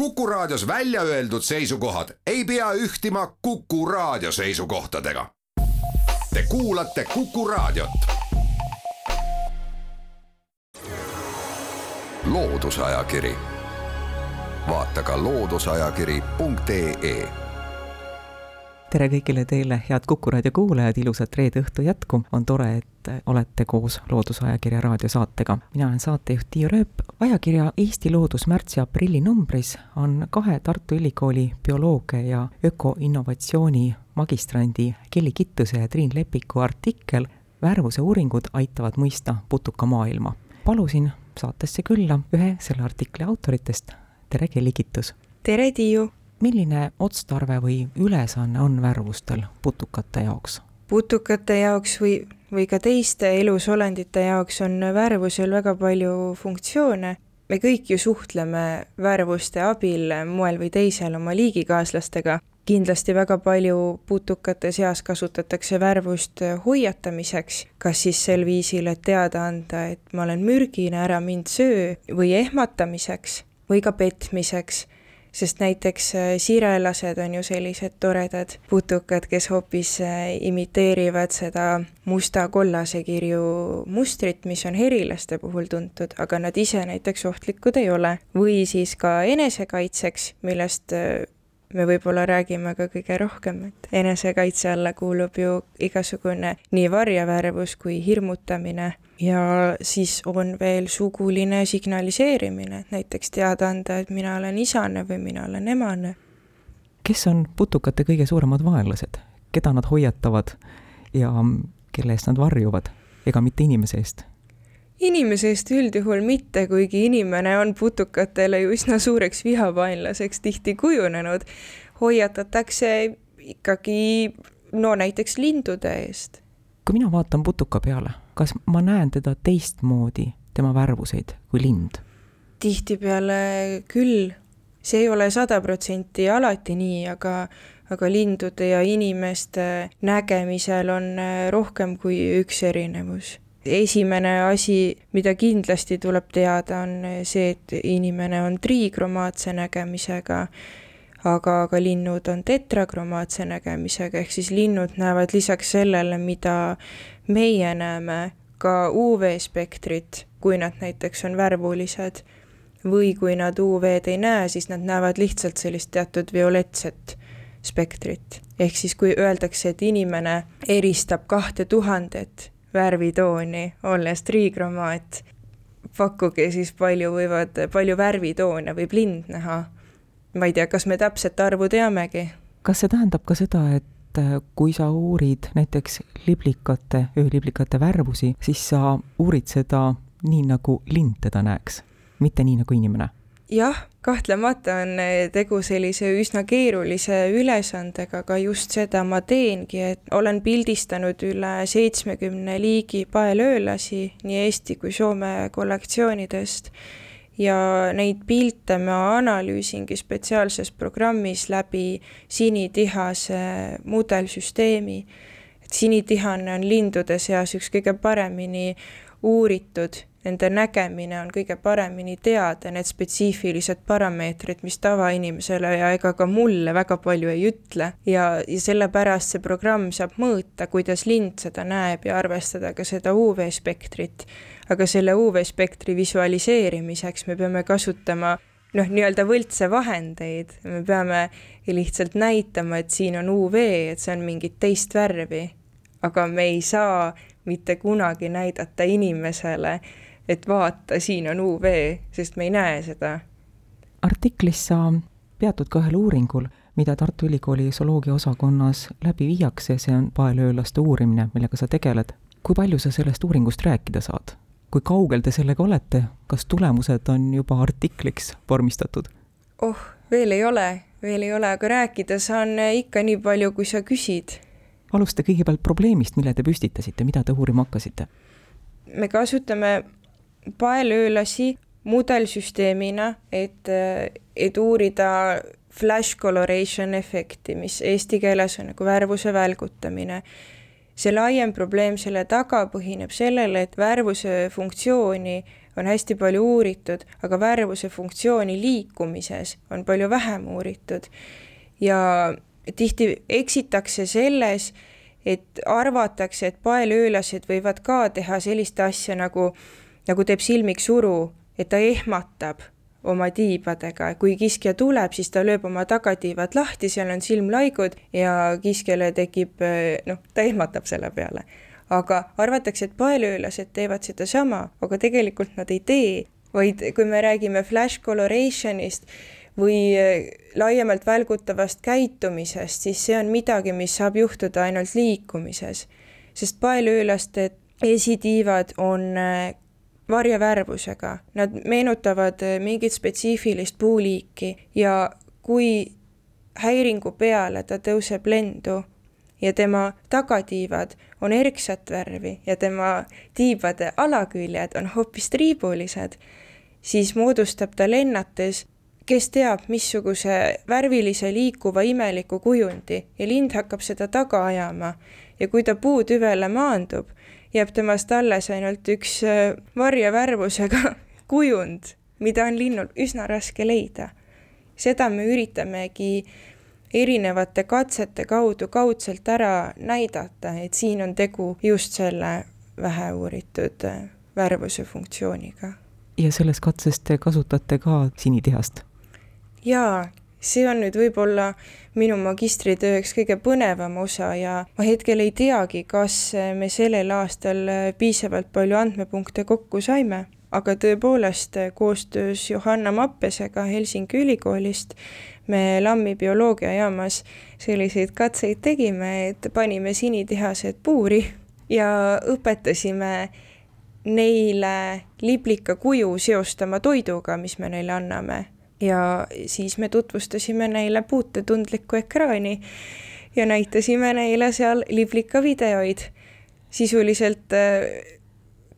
Kuku Raadios välja öeldud seisukohad ei pea ühtima Kuku Raadio seisukohtadega. Te kuulate Kuku Raadiot. loodusajakiri, vaata ka looduseajakiri.ee tere kõigile teile, head Kuku raadio kuulajad, ilusat reede õhtu jätku. on tore, et olete koos Loodusajakirja raadiosaatega. mina olen saatejuht Tiia Rööp. ajakirja Eesti Loodus märtsi-aprilli numbris on kahe Tartu Ülikooli bioloogia ja ökoinnovatsiooni magistrandi Kelly Kittuse ja Triin Lepiku artikkel Värvuse uuringud aitavad mõista putukamaailma. palusin saatesse külla ühe selle artikli autoritest. tere, Kelly Kittus! tere, Tiiu! Milline otstarve või ülesanne on värvustel putukate jaoks? putukate jaoks või, või ka teiste elusolendite jaoks on värvusel väga palju funktsioone. me kõik ju suhtleme värvuste abil moel või teisel oma liigikaaslastega. kindlasti väga palju putukate seas kasutatakse värvust hoiatamiseks, kas siis sel viisil, et teada anda, et ma olen mürgine, ära mind söö, või ehmatamiseks või ka petmiseks sest näiteks äh, sirelased on ju sellised toredad putukad, kes hoopis äh, imiteerivad seda musta kollase kirju mustrit, mis on herilaste puhul tuntud, aga nad ise näiteks ohtlikud ei ole. või siis ka enesekaitseks, millest äh, me võib-olla räägime ka kõige rohkem, et enesekaitse alla kuulub ju igasugune nii varjavärvus kui hirmutamine ja siis on veel suguline signaliseerimine, näiteks teada anda, et mina olen isane või mina olen emane. kes on putukate kõige suuremad vaenlased, keda nad hoiatavad ja kelle eest nad varjuvad, ega mitte inimese eest? Inimese eest üldjuhul mitte, kuigi inimene on putukatele ju üsna suureks vihavaenlaseks tihti kujunenud, hoiatatakse ikkagi no näiteks lindude eest. kui mina vaatan putuka peale kas ma näen teda teistmoodi, tema värvuseid, kui lind? tihtipeale küll, see ei ole sada protsenti alati nii, aga aga lindude ja inimeste nägemisel on äh, rohkem kui üks erinevus. Esimene asi, mida kindlasti tuleb teada, on see, et inimene on triikromaatse nägemisega, aga ka linnud on tetrakromaatse nägemisega, ehk siis linnud näevad lisaks sellele, mida meie näeme ka UV-spektrit, kui nad näiteks on värvulised, või kui nad UV-d ei näe, siis nad näevad lihtsalt sellist teatud violettset spektrit. ehk siis, kui öeldakse, et inimene eristab kahte tuhandet värvitooni, olles triikromaat, pakkuge siis palju võivad, palju värvitoone võib lind näha. ma ei tea, kas me täpset arvu teamegi? kas see tähendab ka seda, et et äh, kui sa uurid näiteks liblikate, ööliblikate värvusi, siis sa uurid seda nii, nagu lind teda näeks, mitte nii, nagu inimene jah, kahtlemata on äh, tegu sellise üsna keerulise ülesandega, aga just seda ma teengi, et olen pildistanud üle seitsmekümne liigi paelöölasi nii Eesti kui Soome kollektsioonidest ja neid pilte ma analüüsingi spetsiaalses programmis läbi sinitihase mudelsüsteemi. et sinitihane on lindude seas üks kõige paremini uuritud, nende nägemine on kõige paremini teada, need spetsiifilised parameetrid, mis tavainimesele ja ega ka mulle väga palju ei ütle. ja, ja sellepärast see programm saab mõõta, kuidas lind seda näeb ja arvestada ka seda UV-spektrit aga selle UV-spektri visualiseerimiseks me peame kasutama noh, nii-öelda võltse vahendeid, me peame lihtsalt näitama, et siin on UV, et see on mingit teist värvi. aga me ei saa mitte kunagi näidata inimesele, et vaata, siin on UV, sest me ei näe seda. artiklis sa peatud ka ühel uuringul, mida Tartu Ülikooli zooloogia osakonnas läbi viiakse, see on paelöölaste uurimine, millega sa tegeled. kui palju sa sellest uuringust rääkida saad? kui kaugel te sellega olete, kas tulemused on juba artikliks vormistatud? oh, veel ei ole, veel ei ole, aga rääkida saan ikka nii palju, kui sa küsid. alusta kõigepealt probleemist, mille te püstitasite, mida te uurima hakkasite? me kasutame paelöölasi mudelsüsteemina, et, et uurida flash coloration efekti, mis eesti keeles on nagu värvuse välgutamine see laiem probleem selle taga põhineb sellele, et värvuse funktsiooni on hästi palju uuritud, aga värvuse funktsiooni liikumises on palju vähem uuritud. ja tihti eksitakse selles, et arvatakse, et paelöölased võivad ka teha sellist asja nagu, nagu teeb silmiks uru, et ta ehmatab oma tiibadega, kui kiskja tuleb, siis ta lööb oma tagatiivad lahti, seal on silmlaigud ja kiskjale tekib noh, ta ehmatab selle peale. aga arvatakse, et paelöölased teevad sedasama, aga tegelikult nad ei tee, vaid kui me räägime flash coloration'ist või laiemalt välgutavast käitumisest, siis see on midagi, mis saab juhtuda ainult liikumises. sest paelöölaste esitiivad on varjevärvusega, nad meenutavad eh, mingit spetsiifilist puuliiki ja kui häiringu peale ta tõuseb lendu ja tema tagatiivad on erksat värvi ja tema tiibade alaküljed on hoopis triibulised, siis moodustab ta lennates kes teab, missuguse värvilise liikuva imeliku kujundi ja lind hakkab seda taga ajama. Ja kui ta puutüvele maandub, jääb temast alles ainult üks äh, varjevärvusega kujund, mida on linnul üsna raske leida. seda me üritamegi erinevate katsete kaudu kaudselt ära näidata, et siin on tegu just selle väheuuritud äh, värvuse funktsiooniga. ja selles katses te kasutate ka sinitihast? jaa, see on nüüd võib-olla minu magistritöö üks kõige põnevam osa ja ma hetkel ei teagi, kas me sellel aastal piisavalt palju andmepunkte kokku saime, aga tõepoolest koostöös Johanna Mappesega Helsingi ülikoolist me Lammi bioloogiajaamas selliseid katseid tegime, et panime sinitihased puuri ja õpetasime neile liblika kuju seostama toiduga, mis me neile anname ja siis me tutvustasime neile puutetundlikku ekraani ja näitasime neile seal liblika videoid, sisuliselt äh,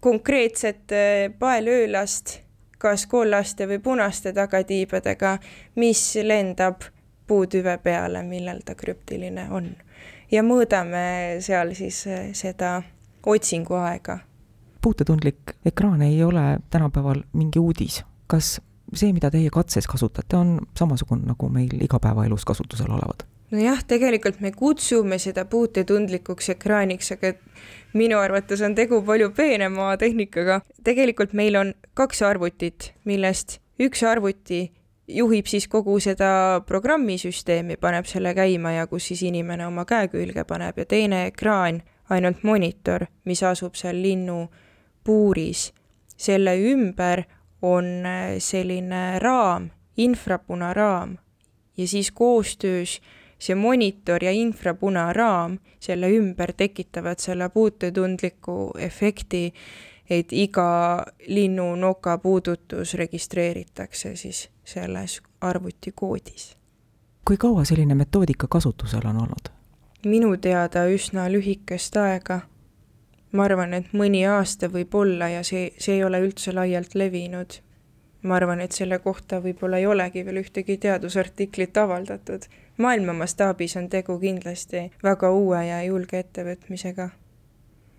konkreetset äh, paelöölast, kas kollaste või punaste tagatiibadega, mis lendab puutüve peale, millel ta krüptiline on. ja mõõdame seal siis äh, seda otsinguaega. puutetundlik ekraan ei ole tänapäeval mingi uudis, kas see, mida teie katses kasutate, on samasugune nagu meil igapäevaelus kasutusel olevad? nojah, tegelikult me kutsume seda puutetundlikuks ekraaniks, aga minu arvates on tegu palju peenema tehnikaga. tegelikult meil on kaks arvutit, millest üks arvuti juhib siis kogu seda programmisüsteemi, paneb selle käima ja kus siis inimene oma käe külge paneb ja teine ekraan, ainult monitor, mis asub seal linnu puuris. selle ümber on äh, selline raam, infrapunaraam ja siis koostöös see monitor ja infrapunaraam selle ümber tekitavad selle puutetundliku efekti, et iga linnu noka puudutus registreeritakse siis selles arvutikoodis. kui kaua selline metoodika kasutusel on olnud? minu teada üsna lühikest aega ma arvan, et mõni aasta võib olla ja see, see ei ole üldse laialt levinud. ma arvan, et selle kohta võib-olla ei olegi veel ühtegi teadusartiklit avaldatud. maailma mastaabis on tegu kindlasti väga uue ja julge ettevõtmisega.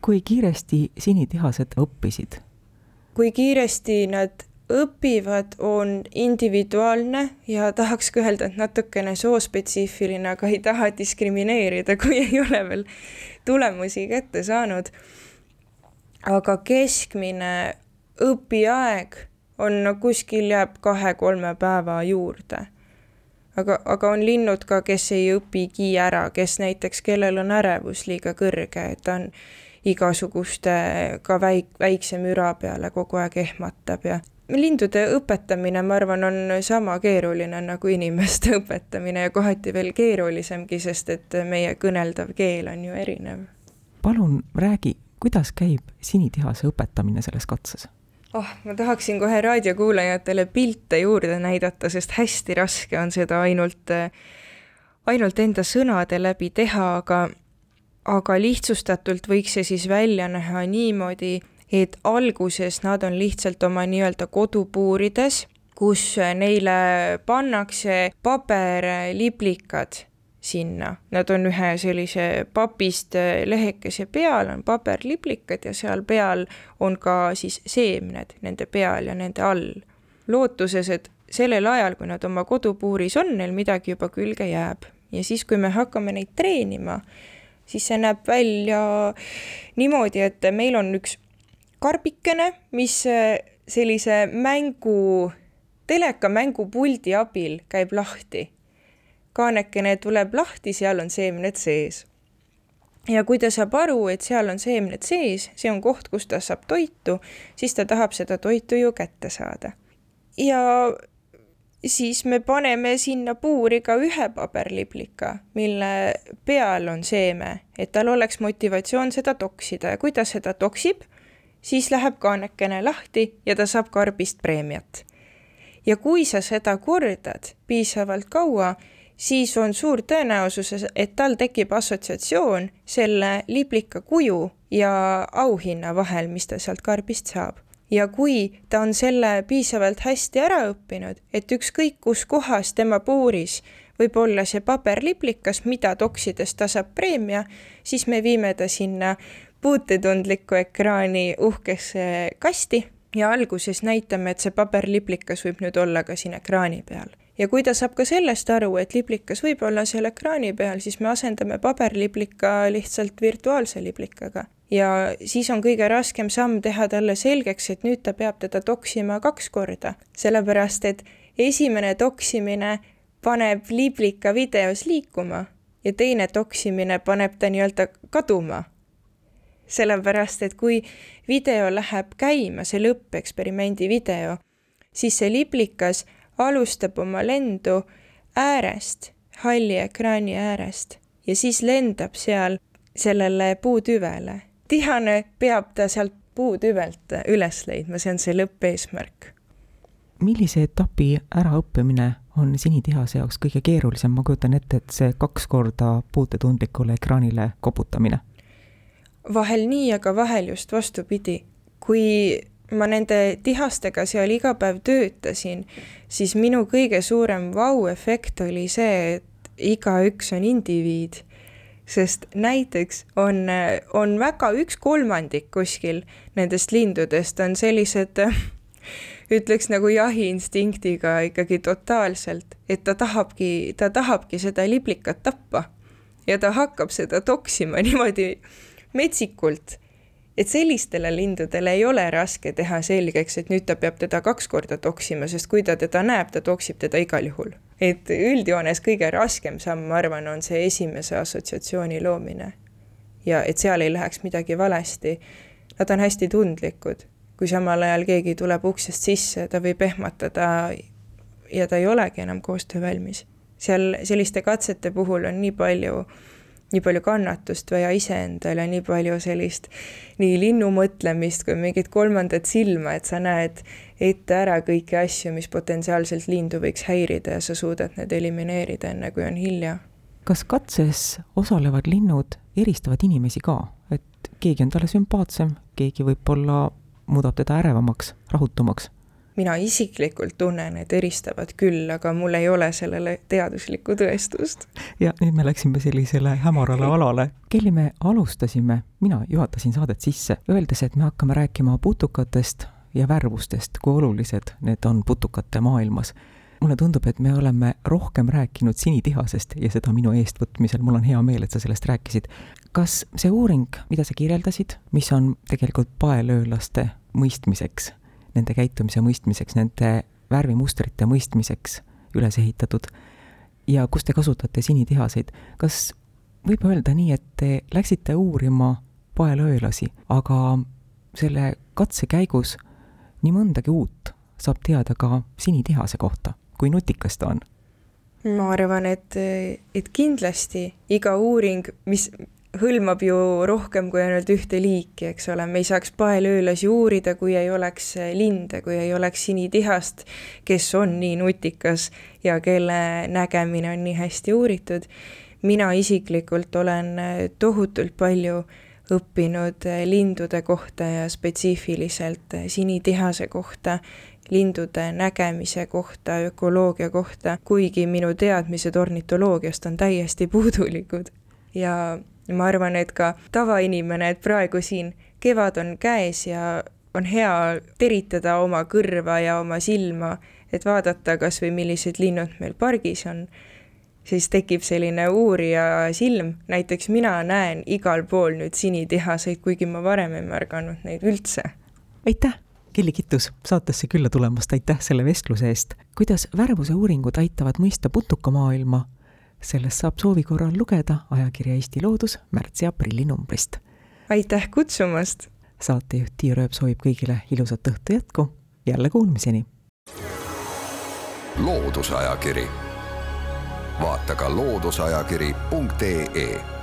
kui kiiresti sinitihased õppisid? kui kiiresti nad õpivad, on individuaalne ja tahaks ka öelda, et natukene soospetsiifiline, aga ei taha diskrimineerida, kui ei ole veel tulemusi kätte saanud. aga keskmine õpiaeg on no kuskil jääb kahe-kolme päeva juurde. aga, aga on linnud ka, kes ei õpigi ära, kes näiteks, kellel on ärevus liiga kõrge, et ta on igasuguste ka väik-, väikse müra peale kogu aeg ehmatab ja lindude õpetamine, ma arvan, on sama keeruline nagu inimeste õpetamine ja kohati veel keerulisemgi, sest et meie kõneldav keel on ju erinev. palun räägi, kuidas käib sinitihase õpetamine selles katses? oh, ma tahaksin kohe raadiokuulajatele pilte juurde näidata, sest hästi raske on seda ainult, ainult enda sõnade läbi teha, aga aga lihtsustatult võiks see siis välja näha niimoodi, et alguses nad on lihtsalt oma nii-öelda kodupuurides, kus neile pannakse paberliblikad sinna, nad on ühe sellise papist lehekese peal, on paberliplikad ja seal peal on ka siis seemned nende peal ja nende all. lootuses, et sellel ajal, kui nad oma kodupuuris on, neil midagi juba külge jääb ja siis, kui me hakkame neid treenima, siis see näeb välja niimoodi, et meil on üks karbikene, mis sellise mängu, teleka mängupuldi abil käib lahti. kaanekene tuleb lahti, seal on seemned sees. ja kui ta saab aru, et seal on seemned sees, see on koht, kus ta saab toitu, siis ta tahab seda toitu ju kätte saada. ja siis me paneme sinna puuri ka ühe paberliblika, mille peal on seeme, et tal oleks motivatsioon seda toksida ja kui ta seda toksib, siis läheb kaanekene lahti ja ta saab karbist preemiat. ja kui sa seda kordad piisavalt kaua, siis on suur tõenäosus, et tal tekib assotsiatsioon selle liblika kuju ja auhinna vahel, mis ta sealt karbist saab ja kui ta on selle piisavalt hästi ära õppinud, et ükskõik kus kohas tema puuris võib olla see paberliblikas, mida toksides ta saab preemia, siis me viime ta sinna puutetundliku ekraani uhkesse kasti ja alguses näitame, et see paberliblikas võib nüüd olla ka siin ekraani peal. ja kui ta saab ka sellest aru, et liblikas võib olla seal ekraani peal, siis me asendame paberliblika lihtsalt virtuaalse liblikaga ja siis on kõige raskem samm teha talle selgeks, et nüüd ta peab teda toksima kaks korda, sellepärast et esimene toksimine paneb liblika videos liikuma ja teine toksimine paneb ta nii-öelda kaduma. Sellepärast, et kui video läheb käima, see lõppeksperimendi video, siis see liblikas alustab oma lendu äärest, halli ekraani äärest ja siis lendab seal sellele puutüvele tihane peab ta sealt puutüvelt üles leidma, see on see lõppeesmärk. millise etapi äraõppimine on sinitihase jaoks kõige keerulisem, ma kujutan ette, et see kaks korda puutetundlikule ekraanile koputamine? Vahel nii, aga vahel just vastupidi. kui ma nende tihastega seal iga päev töötasin, siis minu kõige suurem vau-efekt oli see, et igaüks on indiviid sest näiteks on, on väga üks kolmandik kuskil nendest lindudest on sellised ütleks nagu jahiinstinktiga ikkagi totaalselt, et ta tahabki, ta tahabki seda liblikat tappa ja ta hakkab seda toksima niimoodi metsikult, et sellistele lindudele ei ole raske teha selgeks, et nüüd ta peab teda kaks korda toksima, sest kui ta teda näeb, ta toksib teda igal juhul et üldjoones kõige raskem samm, ma arvan, on see esimese assotsiatsiooni loomine. ja et seal ei läheks midagi valesti. Nad on hästi tundlikud, kui samal ajal keegi tuleb uksest sisse, ta võib ehmatada ja ta ei olegi enam koostöövalmis. seal selliste katsete puhul on nii palju nii palju kannatust vaja iseendale, nii palju sellist nii linnu mõtlemist kui mingit kolmandat silma, et sa näed ette ära kõiki asju, mis potentsiaalselt lindu võiks häirida ja sa suudad need elimineerida, enne kui on hilja. kas katses osalevad linnud eristavad inimesi ka, et keegi on talle sümpaatsem, keegi võib-olla muudab teda ärevamaks, rahutumaks? Mina isiklikult tunnen, et eristavad küll, aga mul ei ole sellele teaduslikku tõestust. ja nüüd me läksime sellisele hämarale alale. kelli me alustasime, mina juhatasin saadet sisse, öeldes, et me hakkame rääkima putukatest ja värvustest, kui olulised need on putukate maailmas. mulle tundub, et me oleme rohkem rääkinud sinitihasest ja seda minu eestvõtmisel, mul on hea meel, et sa sellest rääkisid. kas see uuring, mida sa kirjeldasid, mis on tegelikult paelöölaste mõistmiseks nende käitumise mõistmiseks, nende värvimustrite mõistmiseks üles ehitatud ja kus te kasutate sinitihaseid. kas võib öelda nii, et te läksite uurima paelöölasi, aga selle katse käigus nii mõndagi uut saab teada ka sinitihase kohta, kui nutikas ta on? ma arvan, et, et kindlasti iga uuring, mis, hõlmab ju rohkem kui ainult ühte liiki, eks ole, me ei saaks paelöölasi uurida, kui ei oleks linde, kui ei oleks sinitihast, kes on nii nutikas ja kelle nägemine on nii hästi uuritud. mina isiklikult olen tohutult palju õppinud lindude kohta ja spetsiifiliselt sinitihase kohta lindude nägemise kohta, ökoloogia kohta, kuigi minu teadmised ornitoloogiast on täiesti puudulikud. Ja ma arvan, et ka tavainimene, et praegu siin kevad on käes ja on hea teritada oma kõrva ja oma silma, et vaadata kas või millised linnud meil pargis on, siis tekib selline uurija silm, näiteks mina näen igal pool nüüd sinitihaseid, kuigi ma varem ei märganud neid üldse. aitäh! Kelly Kittus saatesse külla tulemast, aitäh selle vestluse eest. kuidas värvuse uuringud aitavad mõista putukamaailma, sellest saab soovi korral lugeda ajakirja Eesti Loodus märtsi-aprilli numbrist. aitäh kutsumast! saatejuht Tiia Rööp soovib kõigile ilusat õhtu jätku, jälle kuulmiseni! loodusajakiri, vaata ka looduseajakiri.ee